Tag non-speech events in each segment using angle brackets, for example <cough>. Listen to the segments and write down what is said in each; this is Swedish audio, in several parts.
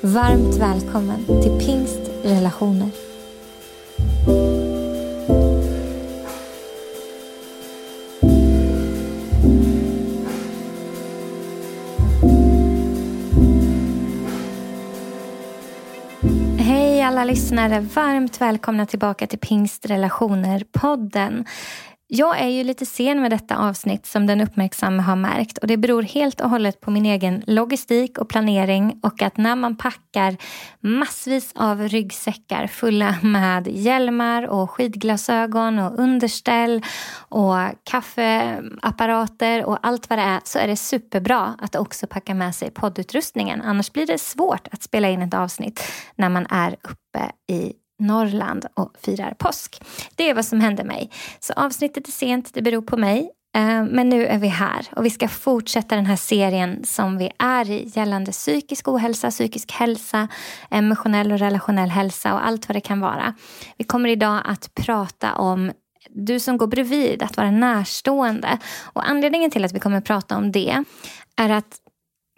Varmt välkommen till Pingst Relationer. Hej alla lyssnare, varmt välkomna tillbaka till Pingstrelationer-podden. Jag är ju lite sen med detta avsnitt som den uppmärksamma har märkt och det beror helt och hållet på min egen logistik och planering och att när man packar massvis av ryggsäckar fulla med hjälmar och skidglasögon och underställ och kaffeapparater och allt vad det är så är det superbra att också packa med sig poddutrustningen. Annars blir det svårt att spela in ett avsnitt när man är uppe i Norrland och firar påsk. Det är vad som hände mig. Så avsnittet är sent, det beror på mig. Eh, men nu är vi här och vi ska fortsätta den här serien som vi är i gällande psykisk ohälsa, psykisk hälsa, emotionell och relationell hälsa och allt vad det kan vara. Vi kommer idag att prata om du som går bredvid, att vara närstående. Och anledningen till att vi kommer att prata om det är att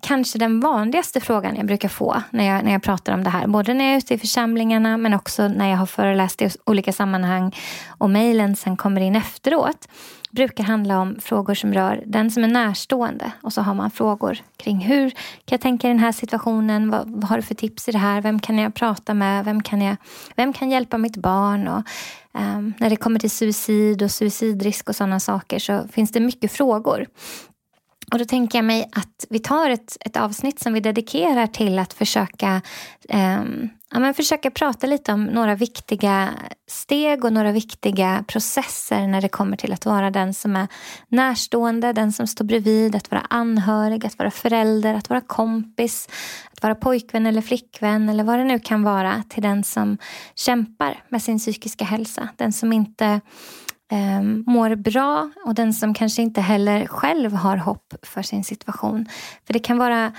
kanske den vanligaste frågan jag brukar få när jag, när jag pratar om det här. Både när jag är ute i församlingarna men också när jag har föreläst i olika sammanhang och mejlen sen kommer in efteråt. brukar handla om frågor som rör den som är närstående. Och så har man frågor kring hur kan jag tänka i den här situationen? Vad, vad har du för tips i det här? Vem kan jag prata med? Vem kan, jag, vem kan hjälpa mitt barn? Och, um, när det kommer till suicid och suicidrisk och sådana saker så finns det mycket frågor. Och då tänker jag mig att vi tar ett, ett avsnitt som vi dedikerar till att försöka, eh, ja, men försöka prata lite om några viktiga steg och några viktiga processer när det kommer till att vara den som är närstående, den som står bredvid, att vara anhörig, att vara förälder, att vara kompis, att vara pojkvän eller flickvän eller vad det nu kan vara till den som kämpar med sin psykiska hälsa. Den som inte eh, mår bra och den som kanske inte heller själv har hopp för sin situation. För det kan vara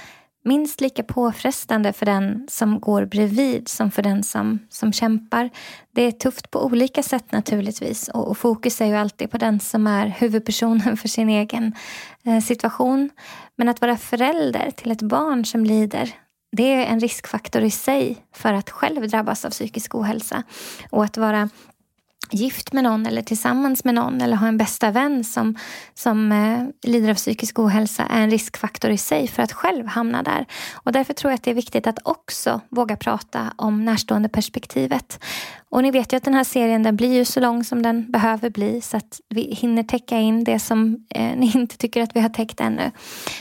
minst lika påfrestande för den som går bredvid som för den som, som kämpar. Det är tufft på olika sätt naturligtvis och, och fokus är ju alltid på den som är huvudpersonen <laughs> för sin egen eh, situation. Men att vara förälder till ett barn som lider det är en riskfaktor i sig för att själv drabbas av psykisk ohälsa. Och att vara gift med någon eller tillsammans med någon eller har en bästa vän som, som eh, lider av psykisk ohälsa är en riskfaktor i sig för att själv hamna där. Och därför tror jag att det är viktigt att också våga prata om närstående perspektivet. Och ni vet ju att den här serien den blir ju så lång som den behöver bli så att vi hinner täcka in det som eh, ni inte tycker att vi har täckt ännu.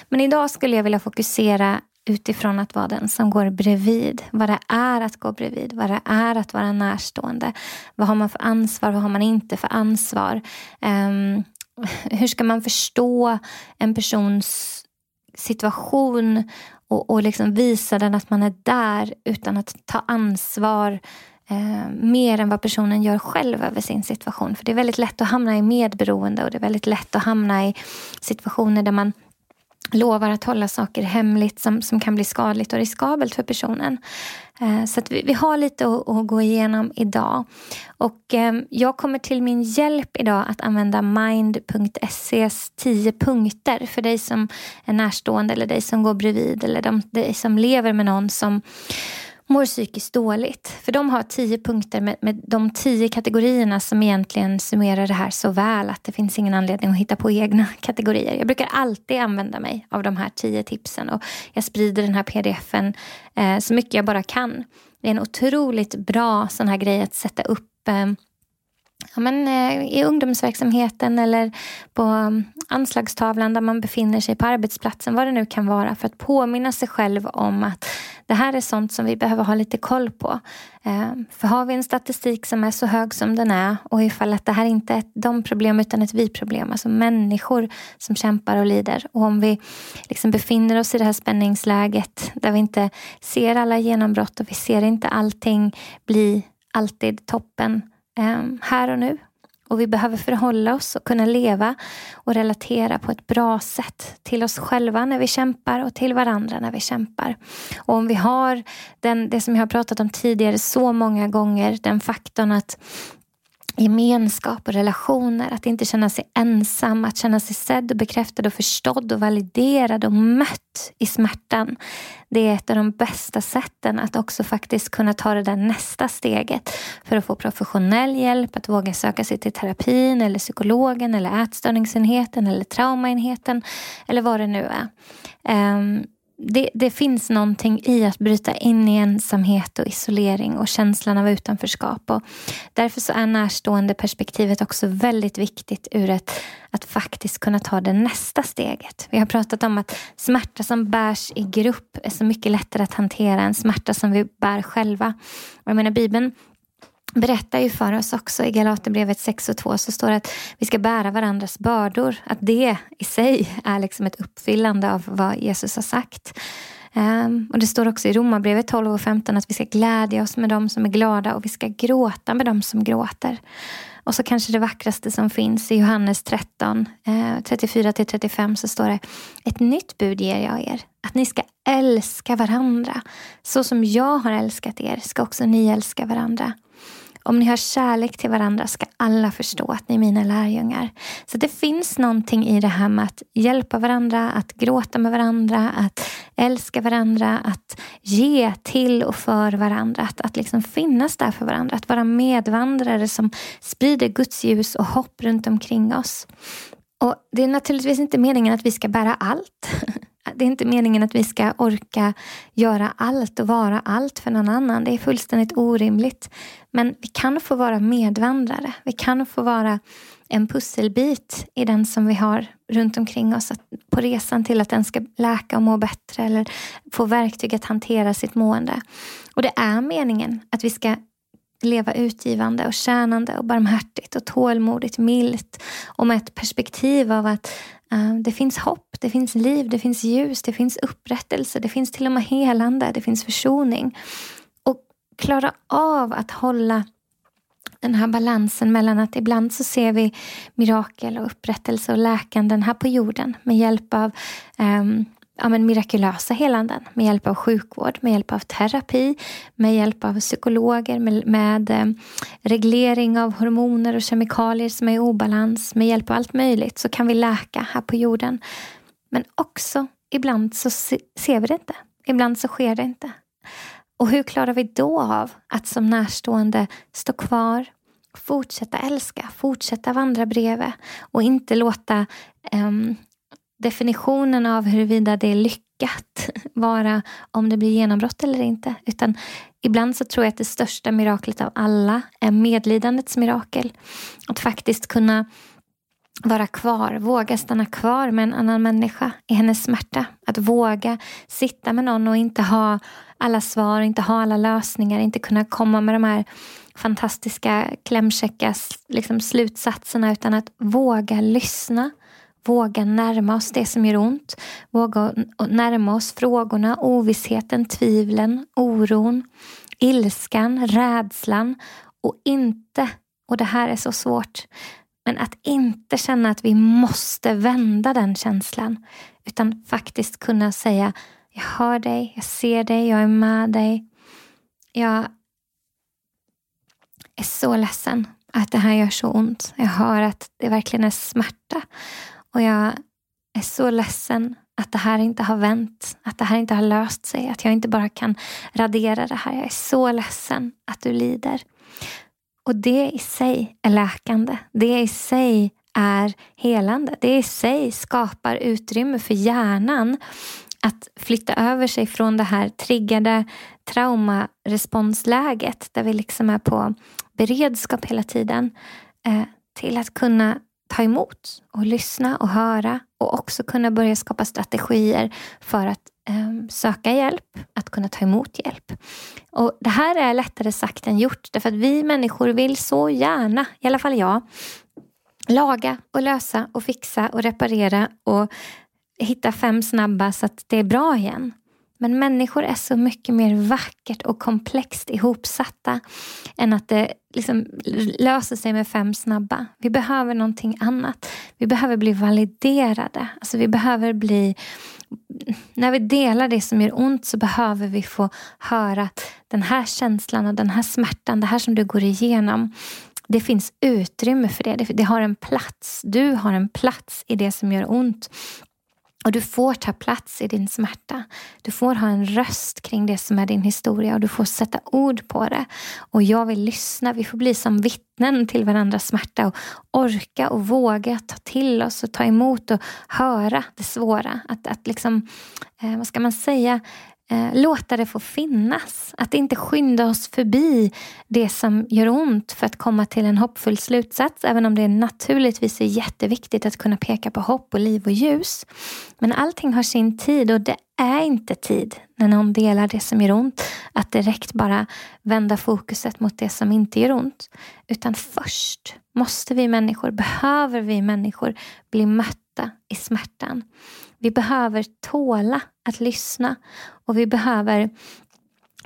Men idag skulle jag vilja fokusera utifrån att vara den som går bredvid. Vad det är att gå bredvid, vad det är att vara närstående. Vad har man för ansvar, vad har man inte för ansvar? Um, hur ska man förstå en persons situation och, och liksom visa den att man är där utan att ta ansvar eh, mer än vad personen gör själv över sin situation. För det är väldigt lätt att hamna i medberoende och det är väldigt lätt att hamna i situationer där man lovar att hålla saker hemligt som, som kan bli skadligt och riskabelt för personen. Eh, så vi, vi, har lite att, att, gå igenom idag. Och eh, jag kommer till min hjälp idag att använda mind.ses 10 punkter för dig som är närstående eller dig som går bredvid eller de, dig som lever med någon som mår psykiskt dåligt. För de har tio punkter med, med de tio kategorierna som egentligen summerar det här så väl att det finns ingen anledning att hitta på egna <laughs> kategorier. Jag brukar alltid använda mig av de här tio tipsen och jag sprider den här pdfen eh, så mycket jag bara kan. Det är en otroligt bra sån här grej att sätta upp eh, ja, men, eh, i ungdomsverksamheten eller på mm, anslagstavlan där man befinner sig på arbetsplatsen, vad det nu kan vara, för att påminna sig själv om att det här är sånt som vi behöver ha lite koll på. Eh, för har vi en statistik som är så hög som den är och ifall att det här inte är ett de problem utan ett vi-problem, alltså människor som kämpar och lider. Och om vi liksom befinner oss i det här spänningsläget där vi inte ser alla genombrott och vi ser inte allting bli alltid toppen Eh, här och nu. Och vi behöver förhålla oss och kunna leva och relatera på ett bra sätt till oss själva när vi kämpar och till varandra när vi kämpar. Och om vi har den, det som jag har pratat om tidigare så många gånger, den faktorn att gemenskap och relationer, att inte känna sig ensam, att känna sig sedd och bekräftad och förstådd och validerad och mött i smärtan. Det är ett av de bästa sätten att också faktiskt kunna ta det där nästa steget för att få professionell hjälp, att våga söka sig till terapin eller psykologen eller ätstörningsenheten eller traumaenheten eller vad det nu är. Um, det, det, finns någonting i att bryta in i ensamhet och isolering och känslan av utanförskap. Och därför så är närstående perspektivet också väldigt viktigt ur ett, att faktiskt kunna ta det nästa steget. Vi har pratat om att smärta som bärs i grupp är så mycket lättare att hantera än smärta som vi bär själva. Och jag menar, Bibeln berättar ju för oss också i Galaterbrevet 6 och 2 så står det att vi ska bära varandras bördor. Att det i sig är liksom ett uppfyllande av vad Jesus har sagt. Um, och Det står också i Romarbrevet 12 och 15 att vi ska glädja oss med dem som är glada och vi ska gråta med dem som gråter. Och så kanske det vackraste som finns i Johannes 13, eh, 34-35 så står det Ett nytt bud ger jag er, att ni ska älska varandra. Så som jag har älskat er ska också ni älska varandra. Om ni har kärlek till varandra ska alla förstå att ni är mina lärjungar. Så det finns någonting i det här med att hjälpa varandra, att gråta med varandra, att älska varandra, att ge till och för varandra. Att, att liksom finnas där för varandra, att vara medvandrare som sprider Guds ljus och hopp runt omkring oss. Och Det är naturligtvis inte meningen att vi ska bära allt. <laughs> Det är inte meningen att vi ska orka göra allt och vara allt för någon annan. Det är fullständigt orimligt. Men vi kan få vara medvandrare. Vi kan få vara en pusselbit i den som vi har runt omkring oss på resan till att den ska läka och må bättre eller få verktyg att hantera sitt mående. Och det är meningen att vi ska leva utgivande och tjänande och barmhärtigt och tålmodigt, milt och med ett perspektiv av att uh, det finns hopp, det finns liv, det finns ljus, det finns upprättelse, det finns till och med helande, det finns försoning. Och klara av att hålla den här balansen mellan att ibland så ser vi mirakel och upprättelse och läkanden här på jorden med hjälp av um, ja, men mirakulösa helanden med hjälp av sjukvård, med hjälp av terapi, med hjälp av psykologer, med, med eh, reglering av hormoner och kemikalier som är i obalans, med hjälp av allt möjligt så kan vi läka här på jorden. Men också ibland så se, ser vi det inte. Ibland så sker det inte. Och hur klarar vi då av att som närstående stå kvar, fortsätta älska, fortsätta vandra bredvid och inte låta um, definitionen av huruvida det är lyckat <laughs> vara om det blir genombrott eller inte. Utan ibland så tror jag att det största miraklet av alla är medlidandets mirakel. Att faktiskt kunna vara kvar, våga stanna kvar med en annan människa i hennes smärta. Att våga sitta med någon och inte ha alla svar, inte ha alla lösningar, inte kunna komma med de här fantastiska klämkäcka liksom, slutsatserna utan att våga lyssna Våga närma oss det som gör ont. Våga närma oss frågorna, ovissheten, tvivlen, oron, ilskan, rädslan och inte, och det här är så svårt, men att inte känna att vi måste vända den känslan. Utan faktiskt kunna säga Jag hör dig, jag ser dig, jag är med dig. Jag är så ledsen att det här gör så ont. Jag hör att det verkligen är smärta. Och jag är så ledsen att det här inte har vänt, att det här inte har löst sig, att jag inte bara kan radera det här. Jag är så ledsen att du lider. Och det i sig är läkande. Det i sig är helande. Det i sig skapar utrymme för hjärnan att flytta över sig från det här triggade traumaresponsläget där vi liksom är på beredskap hela tiden eh, till att kunna ta emot och lyssna och höra och också kunna börja skapa strategier för att eh, söka hjälp, att kunna ta emot hjälp. Och Det här är lättare sagt än gjort därför att vi människor vill så gärna, i alla fall jag, laga och lösa och fixa och reparera och hitta fem snabba så att det är bra igen. Men människor är så mycket mer vackert och komplext ihopsatta än att det liksom löser sig med fem snabba. Vi behöver någonting annat. Vi behöver bli validerade. Alltså vi behöver bli... När vi delar det som gör ont så behöver vi få höra att den här känslan och den här smärtan, det här som du går igenom, det finns utrymme för det. Det har en plats. Du har en plats i det som gör ont. Och du får ta plats i din smärta. Du får ha en röst kring det som är din historia och du får sätta ord på det. Och jag vill lyssna. Vi får bli som vittnen till varandras smärta och orka och våga ta till oss och ta emot och höra det svåra. Att, att liksom, eh, vad ska man säga, Eh, låta det få finnas. Att inte skynda oss förbi det som gör ont för att komma till en hoppfull slutsats. Även om det naturligtvis är jätteviktigt att kunna peka på hopp och liv och ljus. Men allting har sin tid och det är inte tid när någon delar det som gör ont att direkt bara vända fokuset mot det som inte gör ont. Utan först måste vi människor, behöver vi människor bli mötta i smärtan. Vi behöver tåla att lyssna och vi behöver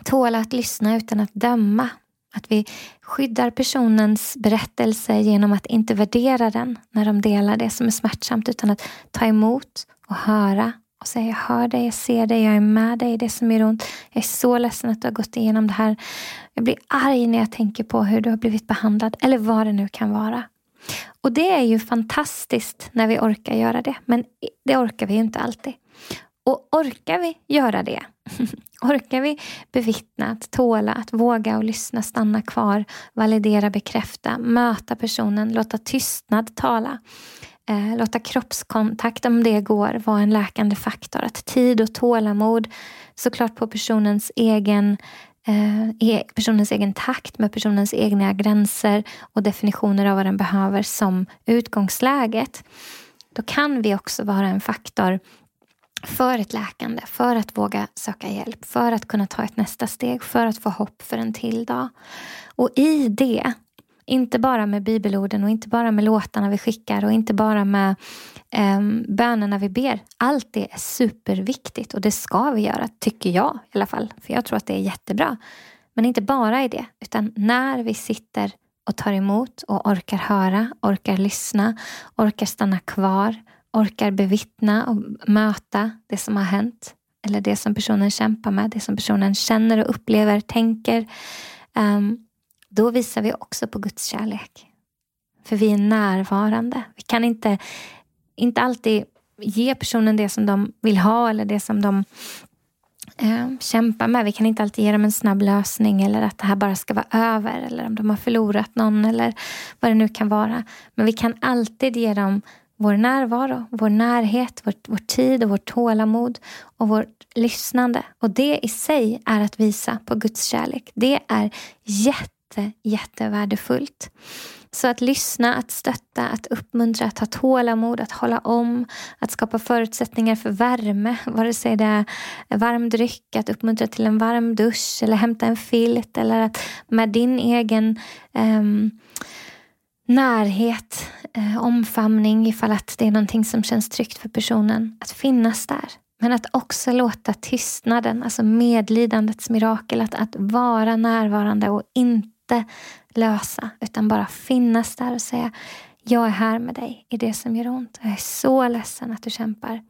tåla att lyssna utan att döma. Att vi skyddar personens berättelse genom att inte värdera den när de delar det som är smärtsamt utan att ta emot och höra och säga jag hör dig, jag ser dig, jag är med dig i det som gör ont. Jag är så ledsen att du har gått igenom det här. Jag blir arg när jag tänker på hur du har blivit behandlad eller vad det nu kan vara. Och det är ju fantastiskt när vi orkar göra det. Men det orkar vi inte alltid. Och orkar vi göra det, <laughs> orkar vi bevittna, att tåla, att våga och lyssna, stanna kvar, validera, bekräfta, möta personen, låta tystnad tala. Eh, låta kroppskontakt, om det går, vara en läkande faktor. Att tid och tålamod, såklart på personens egen Eh, e- personens egen takt med personens egna gränser och definitioner av vad den behöver som utgångsläget. Då kan vi också vara en faktor för ett läkande, för att våga söka hjälp, för att kunna ta ett nästa steg, för att få hopp för en till dag. Och i det inte bara med bibelorden och inte bara med låtarna vi skickar och inte bara med eh, bönerna vi ber. Allt det är superviktigt och det ska vi göra, tycker jag i alla fall. För jag tror att det är jättebra. Men inte bara i det, utan när vi sitter och tar emot och orkar höra, orkar lyssna, orkar stanna kvar, orkar bevittna och möta det som har hänt eller det som personen kämpar med, det som personen känner och upplever, tänker. Um, då visar vi också på Guds kärlek. För vi är närvarande. Vi kan inte, inte alltid ge personen det som de vill ha eller det som de eh, kämpar med. Vi kan inte alltid ge dem en snabb lösning eller att det här bara ska vara över eller om de har förlorat någon eller vad det nu kan vara. Men vi kan alltid ge dem vår närvaro, vår närhet, vår, vår tid och vårt tålamod och vårt lyssnande. Och det i sig är att visa på Guds kärlek. Det är jätte jätte, jättevärdefullt. Så att lyssna, att stötta, att uppmuntra, att ha tålamod, att hålla om, att skapa förutsättningar för värme, <laughs> vare sig det är varm dryck, att uppmuntra till en varm dusch eller hämta en filt eller att med din egen um, närhet, eh, omfamning ifall att det är någonting som känns tryggt för personen, att finnas där. Men att också låta tystnaden, alltså medlidandets mirakel, att, att vara närvarande och inte inte lösa utan bara finnas där och säga jag är här med dig i det som gör ont. Jag är så ledsen att du kämpar.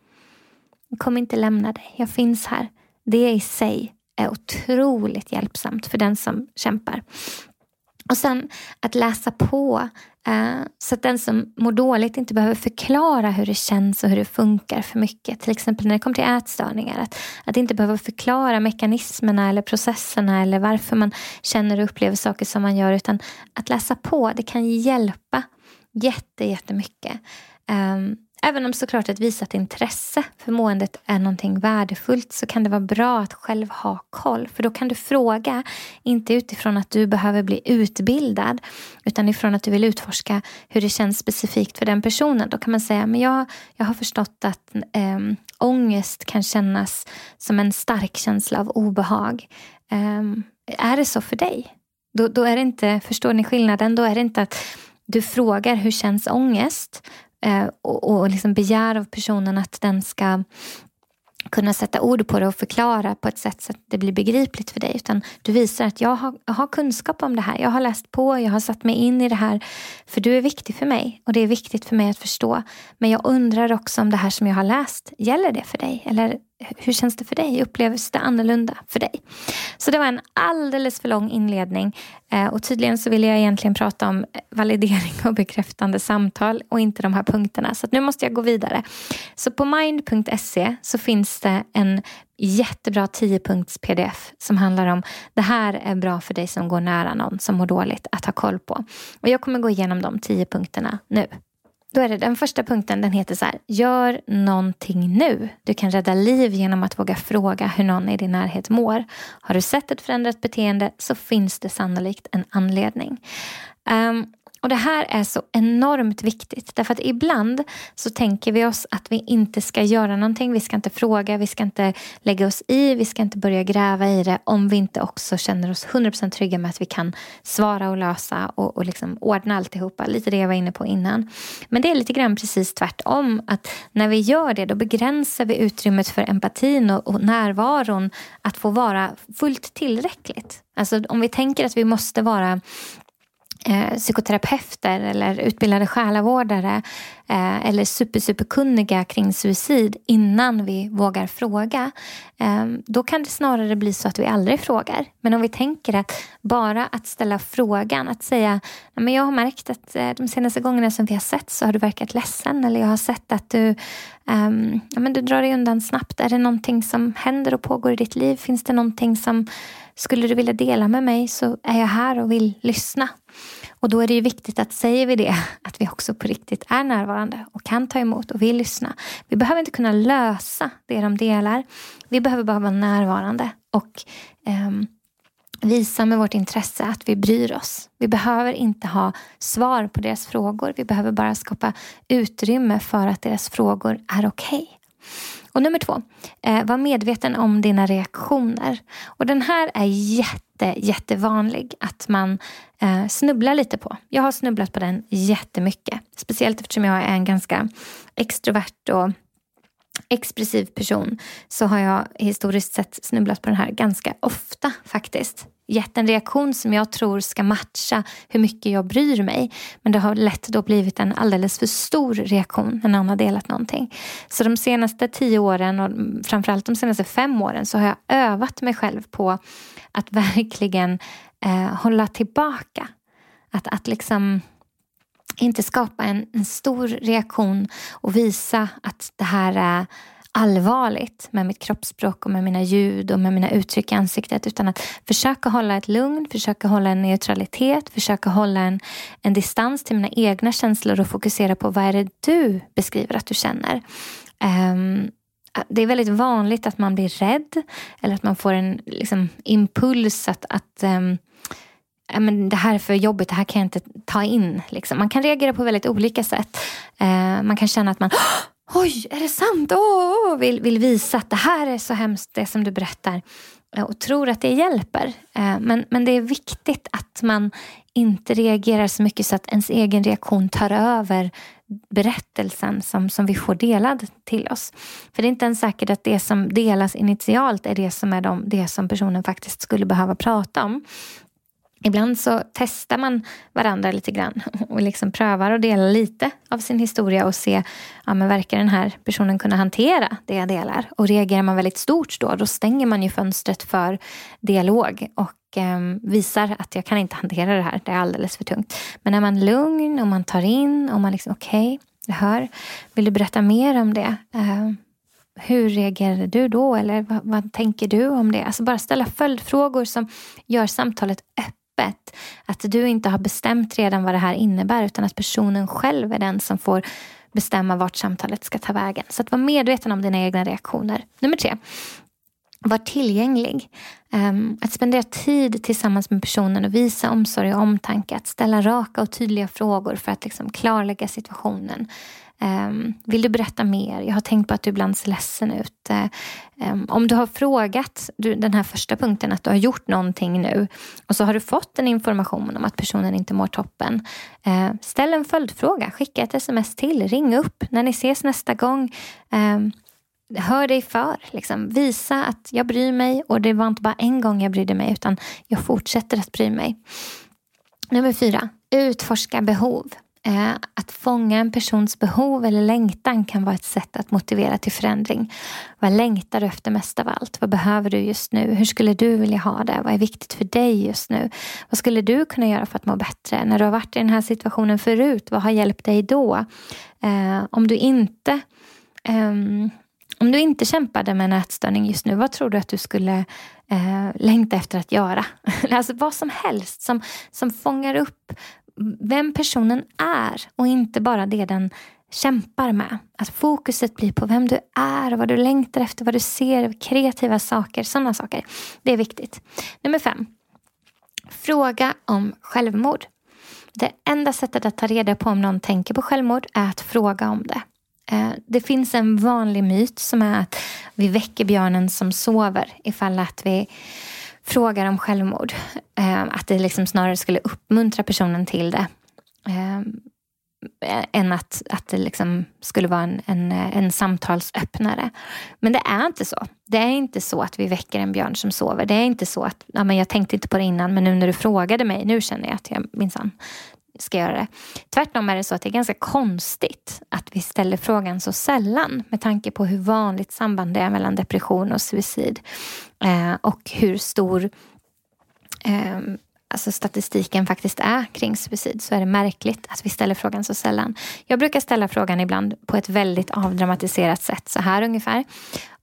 Jag kommer inte lämna dig. Jag finns här. Det i sig är otroligt hjälpsamt för den som kämpar. Och sen att läsa på eh, så att den som mår dåligt inte behöver förklara hur det känns och hur det funkar för mycket. Till exempel när det kommer till ätstörningar. Att, att inte behöva förklara mekanismerna eller processerna eller varför man känner och upplever saker som man gör. Utan att läsa på, det kan hjälpa jätte, jättemycket. Um, Även om såklart ett visat intresse för måendet är någonting värdefullt så kan det vara bra att själv ha koll. För då kan du fråga, inte utifrån att du behöver bli utbildad utan ifrån att du vill utforska hur det känns specifikt för den personen. Då kan man säga, men jag, jag har förstått att eh, ångest kan kännas som en stark känsla av obehag. Eh, är det så för dig? Då, då är det inte, förstår ni skillnaden? Då är det inte att du frågar hur känns ångest Eh, och, och liksom begär av personen att den ska kunna sätta ord på det och förklara på ett sätt så att det blir begripligt för dig. Utan du visar att jag har, jag har kunskap om det här. Jag har läst på, jag har satt mig in i det här. För du är viktig för mig och det är viktigt för mig att förstå. Men jag undrar också om det här som jag har läst, gäller det för dig? Eller hur känns det för dig? Upplevs det annorlunda för dig? Så det var en alldeles för lång inledning. Eh, och tydligen så ville jag egentligen prata om eh, validering och bekräftande samtal och inte de här punkterna. Så nu måste jag gå vidare. Så på mind.se så finns det en jättebra 10-punkts pdf som handlar om det här är bra för dig som går nära någon som mår dåligt att ha koll på. Och jag kommer gå igenom de 10 punkterna nu. Då är det den första punkten, den heter så här. Gör någonting nu. Du kan rädda liv genom att våga fråga hur någon i din närhet mår. Har du sett ett förändrat beteende så finns det sannolikt en anledning. Um, och Det här är så enormt viktigt därför att ibland så tänker vi oss att vi inte ska göra någonting. Vi ska inte fråga, vi ska inte lägga oss i, vi ska inte börja gräva i det om vi inte också känner oss 100% trygga med att vi kan svara och lösa och, och liksom ordna alltihopa. Lite det jag var inne på innan. Men det är lite grann precis tvärtom. Att när vi gör det då begränsar vi utrymmet för empatin och, och närvaron att få vara fullt tillräckligt. Alltså om vi tänker att vi måste vara Eh, psykoterapeuter eller utbildade själavårdare eh, eller super, superkunniga kring suicid innan vi vågar fråga. Eh, då kan det snarare bli så att vi aldrig frågar. Men om vi tänker att bara att ställa frågan, att säga men jag har märkt att eh, de senaste gångerna som vi har sett så har du verkat ledsen eller jag har sett att du, ehm, ja, men du drar dig undan snabbt. Är det någonting som händer och pågår i ditt liv? Finns det någonting som skulle du vilja dela med mig så är jag här och vill lyssna. Och då är det ju viktigt att säger vi det, att vi också på riktigt är närvarande och kan ta emot och vill lyssna. Vi behöver inte kunna lösa det de delar. Vi behöver bara vara närvarande och eh, visa med vårt intresse att vi bryr oss. Vi behöver inte ha svar på deras frågor. Vi behöver bara skapa utrymme för att deras frågor är okej. Okay. Och nummer två, eh, var medveten om dina reaktioner. Och den här är jätte, jättevanlig att man eh, snubblar lite på. Jag har snubblat på den jättemycket. Speciellt eftersom jag är en ganska extrovert och expressiv person så har jag historiskt sett snubblat på den här ganska ofta faktiskt gett en reaktion som jag tror ska matcha hur mycket jag bryr mig. Men det har lätt då blivit en alldeles för stor reaktion när någon har delat någonting. Så de senaste tio åren och framförallt de senaste fem åren så har jag övat mig själv på att verkligen eh, hålla tillbaka. Att, att liksom inte skapa en, en stor reaktion och visa att det här är allvarligt med mitt kroppsspråk och med mina ljud och med mina uttryck i ansiktet utan att försöka hålla ett lugn, försöka hålla en neutralitet, försöka hålla en, en distans till mina egna känslor och fokusera på vad är det du beskriver att du känner. Um, det är väldigt vanligt att man blir rädd eller att man får en liksom, impuls att, att um, men det här är för jobbigt, det här kan jag inte ta in. Liksom. Man kan reagera på väldigt olika sätt. Uh, man kan känna att man Oj, är det sant? Oh, oh, vill, vill visa att det här är så hemskt det som du berättar och tror att det hjälper. Eh, men, men det är viktigt att man inte reagerar så mycket så att ens egen reaktion tar över berättelsen som, som vi får delad till oss. För det är inte ens säkert att det som delas initialt är det som är de, det som personen faktiskt skulle behöva prata om. Ibland så testar man varandra lite grann <laughs> och liksom prövar att dela lite av sin historia och se, ja men verkar den här personen kunna hantera det jag delar? Och reagerar man väldigt stort då, då stänger man ju fönstret för dialog och eh, visar att jag kan inte <laughs> hantera det här, det är alldeles för tungt. Men är man lugn och man tar in och man liksom, okej, okay, jag hör, vill du berätta mer om det? Eh, hur reagerade du då? Eller vad, vad, tänker du om det? Alltså bara ställa följdfrågor som gör samtalet öppet öppet. Att du inte har bestämt redan vad det här innebär utan att personen själv är den som får bestämma vart samtalet ska ta vägen. Så att vara medveten om dina egna reaktioner. Nummer tre, var tillgänglig. Ehm, att spendera tid tillsammans med personen och visa omsorg och omtanke. Att ställa raka och tydliga frågor för att liksom klarlägga situationen. Um, vill du berätta mer? Jag har tänkt på att du ibland ser ledsen ut. Um, om du har frågat du, den här första punkten, att du har gjort någonting nu och så har du fått en information om att personen inte mår toppen. Uh, ställ en följdfråga, skicka ett sms till, ring upp när ni ses nästa gång. Um, hör dig för. Liksom. Visa att jag bryr mig och det var inte bara en gång jag brydde mig utan jag fortsätter att bry mig. Nummer fyra, utforska behov. Eh, att fånga en persons behov eller längtan kan vara ett sätt att motivera till förändring. Vad längtar du efter mest av allt? Vad behöver du just nu? Hur skulle du vilja ha det? Vad är viktigt för dig just nu? Vad skulle du kunna göra för att må bättre? När du har varit i den här situationen förut, vad har hjälpt dig då? Eh, om du inte ehm, om du inte kämpade med en ätstörning just nu, vad tror du att du skulle eh, längta efter att göra? <laughs> alltså vad som helst som, som fångar upp vem personen är och inte bara det den kämpar med. Att fokuset blir på vem du är, vad du längtar efter, vad du ser, kreativa saker, sådana saker. Det är viktigt. Nummer fem. Fråga om självmord. Det enda sättet att ta reda på om någon tänker på självmord är att fråga om det. Eh, det finns en vanlig myt som är att vi väcker björnen som sover ifall att vi frågar om självmord. Eh, att det liksom snarare skulle uppmuntra personen till det. Eh, än att, att det liksom skulle vara en, en, en samtalsöppnare. Men det är inte så. Det är inte så att vi väcker en björn som sover. Det är inte så att ja, men jag tänkte inte på det innan men nu när du frågade mig, nu känner jag att jag minsann ska göra det. Tvärtom är det så att det är ganska konstigt att vi ställer frågan så sällan med tanke på hur vanligt samband det är mellan depression och suicid. Eh, och hur stor eh, alltså statistiken faktiskt är kring suicid så är det märkligt att vi ställer frågan så sällan. Jag brukar ställa frågan ibland på ett väldigt avdramatiserat sätt, så här ungefär.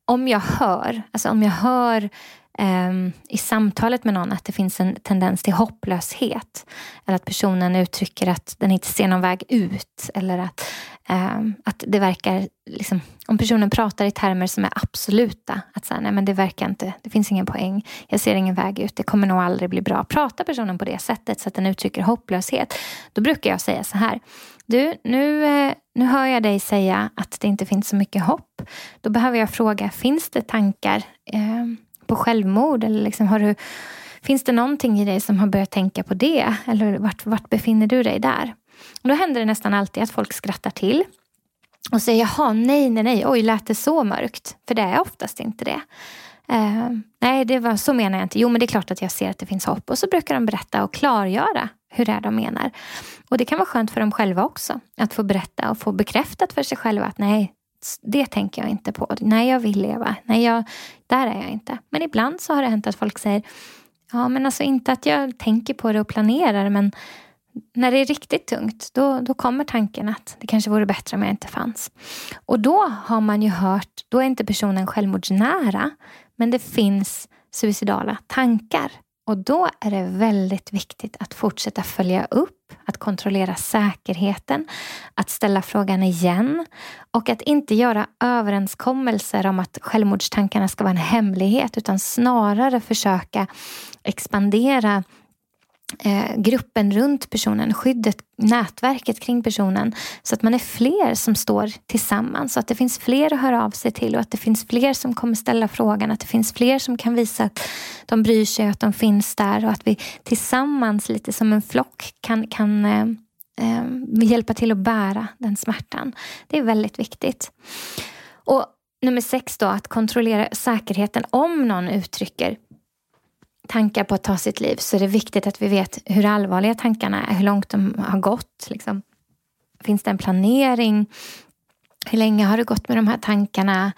Om jag hör, alltså om jag hör ehm, i samtalet med någon att det finns en tendens till hopplöshet. Eller att personen uttrycker att den inte ser någon väg ut. Eller att, Ehm, att det verkar, liksom, om personen pratar i termer som är absoluta. Att säga, nej men det verkar inte, det finns ingen poäng. Jag ser ingen väg ut, det kommer nog aldrig bli bra. Pratar personen på det sättet så att den uttrycker hopplöshet. Då brukar jag säga så här. Du, nu, eh, nu hör jag dig säga att det inte finns så mycket hopp. Då behöver jag fråga, finns det tankar eh, på självmord? Eller liksom, har du, finns det någonting i dig som har börjat tänka på det? Eller vart, vart befinner du dig där? Och då händer det nästan alltid att folk skrattar till och säger jaha, nej, nej, nej, oj, lät det så mörkt? För det är oftast inte det. Uh, nej, det var, så menar jag inte. Jo, men det är klart att jag ser att det finns hopp. Och så brukar de berätta och klargöra hur det är de menar. Och det kan vara skönt för dem själva också. Att få berätta och få bekräftat för sig själva att nej, det tänker jag inte på. Nej, jag vill leva. Nej, jag, där är jag inte. Men ibland så har det hänt att folk säger Ja, men alltså inte att jag tänker på det och planerar men när det är riktigt tungt då, då kommer tanken att det kanske vore bättre om jag inte fanns. Och då har man ju hört, då är inte personen självmordsnära men det finns suicidala tankar. Och då är det väldigt viktigt att fortsätta följa upp, att kontrollera säkerheten, att ställa frågan igen och att inte göra överenskommelser om att självmordstankarna ska vara en hemlighet utan snarare försöka expandera eh, gruppen runt personen, skyddet, nätverket kring personen så att man är fler som står tillsammans, så att det finns fler att höra av sig till och att det finns fler som kommer ställa frågan, att det finns fler som kan visa att de bryr sig, att de finns där och att vi tillsammans lite som en flock kan, kan eh, eh, hjälpa till att bära den smärtan. Det är väldigt viktigt. Och Nummer sex då, att kontrollera säkerheten om någon uttrycker tankar på att ta sitt liv så är det viktigt att vi vet hur allvarliga tankarna är, hur långt de har gått. Liksom. Finns det en planering? Hur länge har det gått med de här tankarna?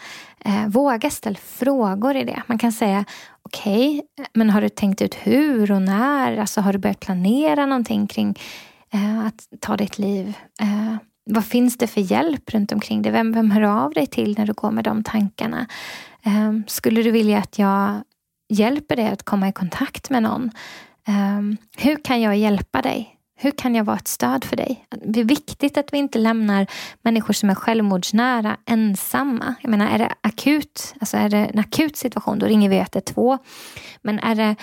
Eh, våga ställa frågor i det. Man kan säga okej, okay, men har du tänkt ut hur och när? Alltså har du börjat planera någonting kring eh, att ta ditt liv? Eh, vad finns det för hjälp runt omkring dig? Vem, vem hör av dig till när du går med de tankarna? Eh, skulle du vilja att jag hjälper dig att komma i kontakt med någon? Um, hur kan jag hjälpa dig? Hur kan jag vara ett stöd för dig? Det är viktigt att vi inte lämnar människor som är självmordsnära ensamma. Jag menar, är det akut, alltså är det en akut situation, då ringer vi 112. Men är det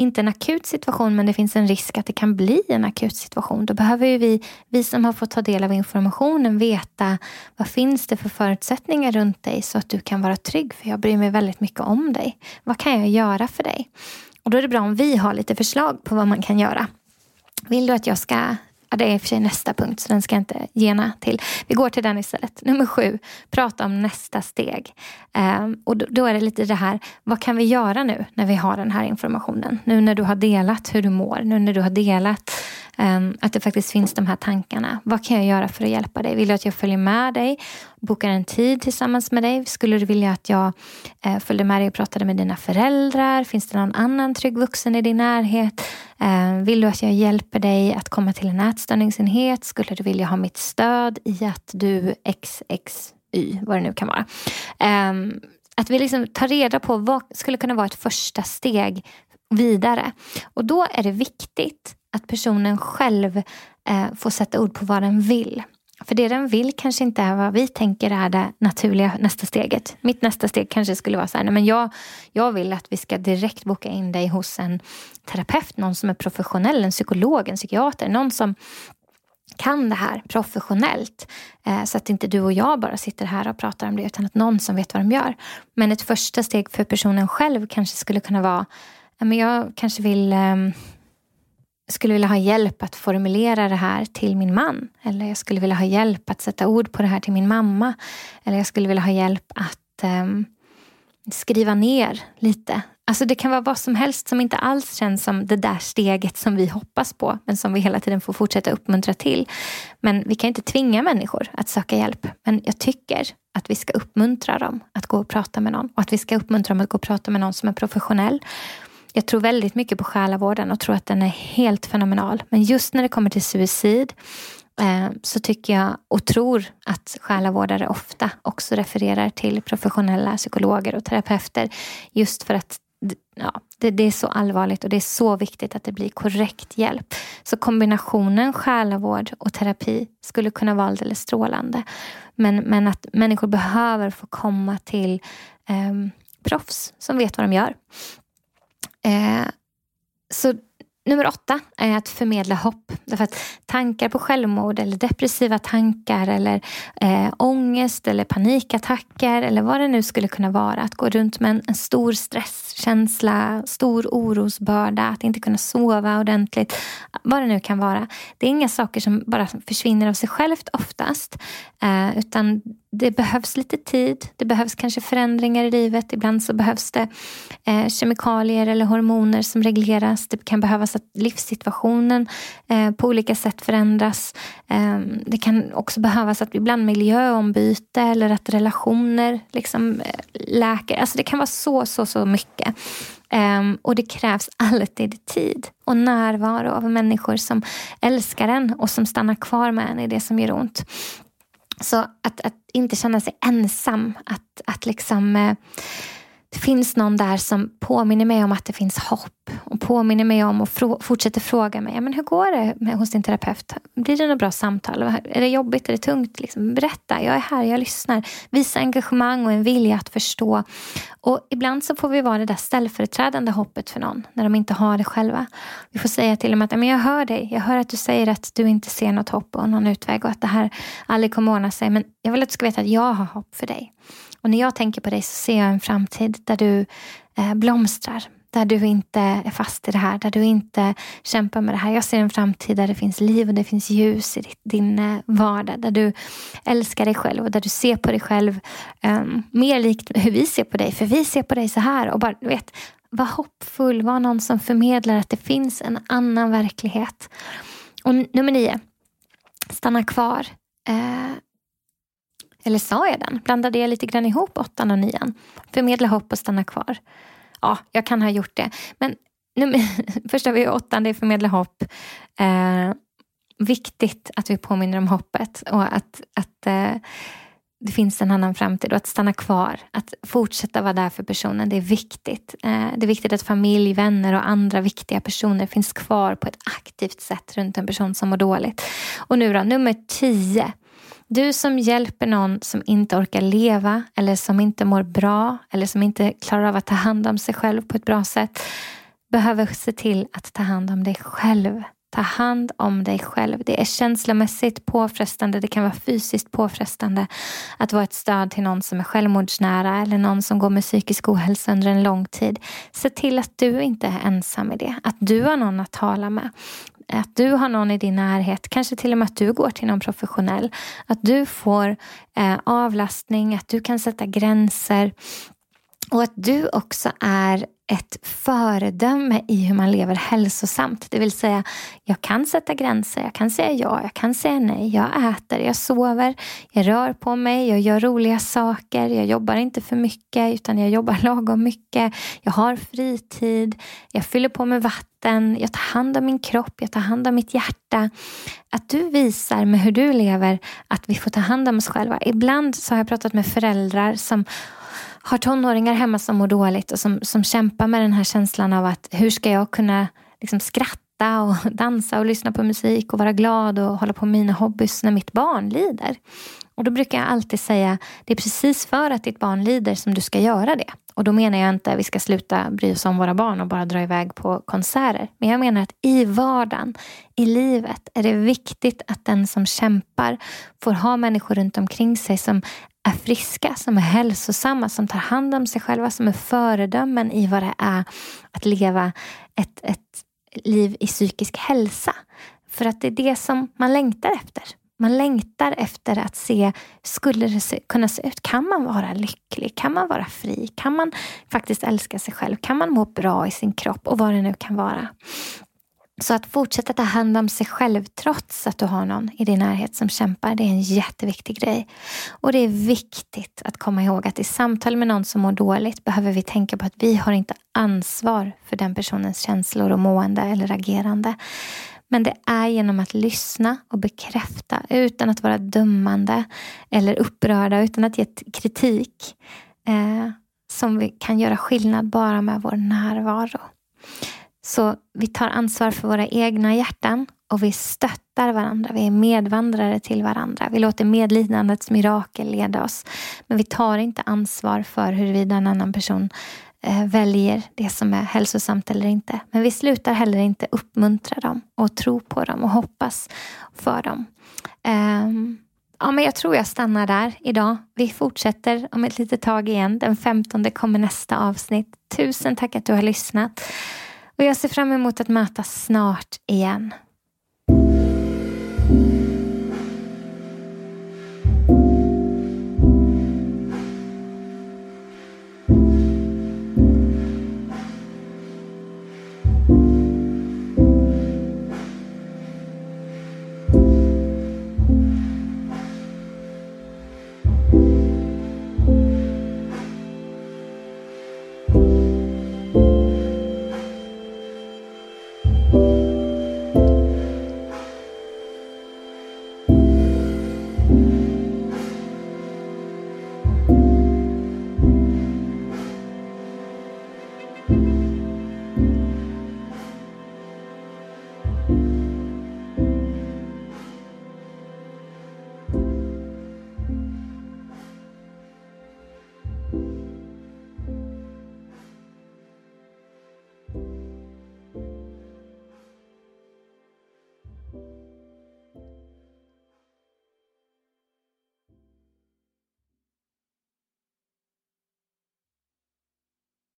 inte en akut situation men det finns en risk att det kan bli en akut situation. Då behöver ju vi, vi som har fått ta del av informationen veta vad finns det för förutsättningar runt dig så att du kan vara trygg. För jag bryr mig väldigt mycket om dig. Vad kan jag göra för dig? Och då är det bra om vi har lite förslag på vad man kan göra. Vill du att jag ska Ja, det är i och för sig nästa punkt, så den ska jag inte gena till. Vi går till den istället. Nummer sju, prata om nästa steg. Um, och då, då, är det lite det här, vad kan vi göra nu när vi har den här informationen? Nu när du har delat hur du mår, nu när du har delat Ehm, att det faktiskt finns de här tankarna. Vad kan jag göra för att hjälpa dig? Vill du att jag följer med dig? Bokar en tid tillsammans med dig? Skulle du vilja att jag eh, följde med dig och pratade med dina föräldrar? Finns det någon annan trygg vuxen i din närhet? Ehm, vill du att jag hjälper dig att komma till en ätstörningsenhet? Skulle du vilja ha mitt stöd i att du XXY, vad det nu kan vara. Ehm, att vi liksom tar reda på vad skulle kunna vara ett första steg vidare. Och då är det viktigt att personen själv eh, får sätta ord på vad den vill. För det den vill kanske inte är vad vi tänker är det naturliga nästa steget. Mitt nästa steg kanske skulle vara så här, nej men jag, jag vill att vi ska direkt boka in dig hos en terapeut, någon som är professionell, en psykolog, en psykiater, någon som kan det här professionellt. Eh, så att inte du och jag bara sitter här och pratar om det utan att någon som vet vad de gör. Men ett första steg för personen själv kanske skulle kunna vara, men jag kanske vill ehm, skulle vilja ha hjälp att formulera det här till min man. Eller jag skulle vilja ha hjälp att sätta ord på det här till min mamma. Eller jag skulle vilja ha hjälp att um, skriva ner lite. Alltså det kan vara vad som helst som inte alls känns som det där steget som vi hoppas på. Men som vi hela tiden får fortsätta uppmuntra till. Men vi kan inte tvinga människor att söka hjälp. Men jag tycker att vi ska uppmuntra dem att gå och prata med någon. Och att vi ska uppmuntra dem att gå och prata med någon som är professionell jag tror väldigt mycket på själavården och tror att den är helt fenomenal. Men just när det kommer till suicid eh, så tycker jag och tror att själavårdare ofta också refererar till professionella psykologer och terapeuter. Just för att ja, det, det, är så allvarligt och det är så viktigt att det blir korrekt hjälp. Så kombinationen själavård och terapi skulle kunna vara alldeles strålande. Men, men att människor behöver få komma till eh, proffs som vet vad de gör. Eh, så nummer åtta är att förmedla hopp. Därför att tankar på självmord eller depressiva tankar eller eh, ångest eller panikattacker eller vad det nu skulle kunna vara. Att gå runt med en, en stor stresskänsla, stor orosbörda, att inte kunna sova ordentligt. Vad det nu kan vara. Det är inga saker som bara försvinner av sig självt oftast. Eh, utan det behövs lite tid, det behövs kanske förändringar i livet. Ibland så behövs det eh, kemikalier eller hormoner som regleras. Det kan behövas att livssituationen eh, på olika sätt förändras. Eh, det kan också behövas att ibland miljöombyte eller att relationer liksom, eh, läker. Alltså det kan vara så, så, så mycket. Um, och det krävs alltid tid och närvaro av människor som älskar en och som stannar kvar med en i det som gör ont. Så att, att inte känna sig ensam. Att, att liksom, eh, det finns någon där som påminner mig om att det finns hopp och påminner mig om och frå fortsätter fråga mig men hur går det med, hos din terapeut. Blir det något bra samtal? Är det jobbigt? Är det tungt? Liksom, berätta, jag är här, jag lyssnar. Visa engagemang och en vilja att förstå. Och ibland så får vi vara det där ställföreträdande hoppet för någon när de inte har det själva. Vi får säga till dem att men jag hör dig. Jag hör att du säger att du inte ser något hopp och någon utväg och att det här aldrig kommer ordna sig. Men jag vill att du ska veta att jag har hopp för dig. Och när jag tänker på dig så ser jag en framtid där du eh, blomstrar. Där du inte är fast i det här, där du inte kämpar med det här. Jag ser en framtid där det finns liv och det finns ljus i din eh, vardag. Där du älskar dig själv och där du ser på dig själv um, mer likt hur vi ser på dig. För vi ser på dig så här. Och bara, du vet, var hoppfull, var någon som förmedlar att det finns en annan verklighet. Och nummer nio, stanna kvar. Uh, eller sa jag den? Blandade jag lite grann ihop åttan och nian? Förmedla hopp och stanna kvar. Ja, jag kan ha gjort det. Men nu, <laughs> först har vi åttan, det är förmedla hopp. Eh, viktigt att vi påminner om hoppet och att, att eh, det finns en annan framtid och att stanna kvar, att fortsätta vara där för personen, det är viktigt. Eh, det är viktigt att familj, vänner och andra viktiga personer finns kvar på ett aktivt sätt runt en person som mår dåligt. Och nu då, nummer tio. Du som hjälper någon som inte orkar leva eller som inte mår bra eller som inte klarar av att ta hand om sig själv på ett bra sätt behöver se till att ta hand om dig själv. Ta hand om dig själv. Det är känslomässigt påfrestande, det kan vara fysiskt påfrestande att vara ett stöd till någon som är självmordsnära eller någon som går med psykisk ohälsa under en lång tid. Se till att du inte är ensam i det, att du har någon att tala med. Att du har någon i din närhet, kanske till och med att du går till någon professionell. Att du får eh, avlastning, att du kan sätta gränser. Och att du också är ett föredöme i hur man lever hälsosamt. Det vill säga, jag kan sätta gränser, jag kan säga ja, jag kan säga nej, jag äter, jag sover, jag rör på mig, jag gör roliga saker, jag jobbar inte för mycket utan jag jobbar <laughs> lagom mycket, jag har fritid, jag fyller på med vatten, jag tar hand om min kropp, jag tar hand om mitt hjärta. Att du visar med hur du lever att vi får ta hand om oss själva. Ibland så har jag pratat med föräldrar som har tonåringar hemma som mår dåligt och som, som kämpar med den här känslan av att hur ska jag kunna liksom skratta och <laughs> dansa och lyssna på musik och vara glad och hålla på med mina hobbys när mitt barn lider. Och då brukar jag alltid säga det är precis för att ditt barn lider som du ska göra det. Och då menar jag inte att vi ska sluta bry oss om våra barn och bara dra iväg på konserter. Men jag menar att i vardagen, i livet, är det viktigt att den som kämpar får ha människor runt omkring sig som är friska, som är hälsosamma, som tar hand om sig själva, som är föredömen i vad det är att leva ett, ett liv i psykisk hälsa. För att det är det som man längtar efter. Man längtar efter att se, skulle det se, kunna se ut? Kan man vara lycklig? Kan man vara fri? Kan man faktiskt älska sig själv? Kan man må bra i sin kropp? Och vad det nu kan vara. Så att fortsätta ta hand om sig själv trots att du har någon i din närhet som kämpar, det är en jätteviktig grej. Och det är viktigt att komma ihåg att i samtal med någon som mår dåligt behöver vi tänka på att vi har inte ansvar för den personens känslor och mående eller agerande. Men det är genom att lyssna och bekräfta utan att vara dömande eller upprörda, utan att ge kritik eh, som vi kan göra skillnad bara med vår närvaro. Så vi tar ansvar för våra egna hjärtan och vi stöttar varandra. Vi är medvandrare till varandra. Vi låter medlidandets mirakel leda oss. Men vi tar inte ansvar för huruvida en annan person Eh, väljer det som är hälsosamt eller inte. Men vi slutar heller inte uppmuntra dem och tro på dem och hoppas för dem. Ehm, ja, men jag tror jag stannar där idag. Vi fortsätter om ett litet tag igen. Den 15 kommer nästa avsnitt. Tusen tack att du har lyssnat. Och jag ser fram emot att mötas snart igen.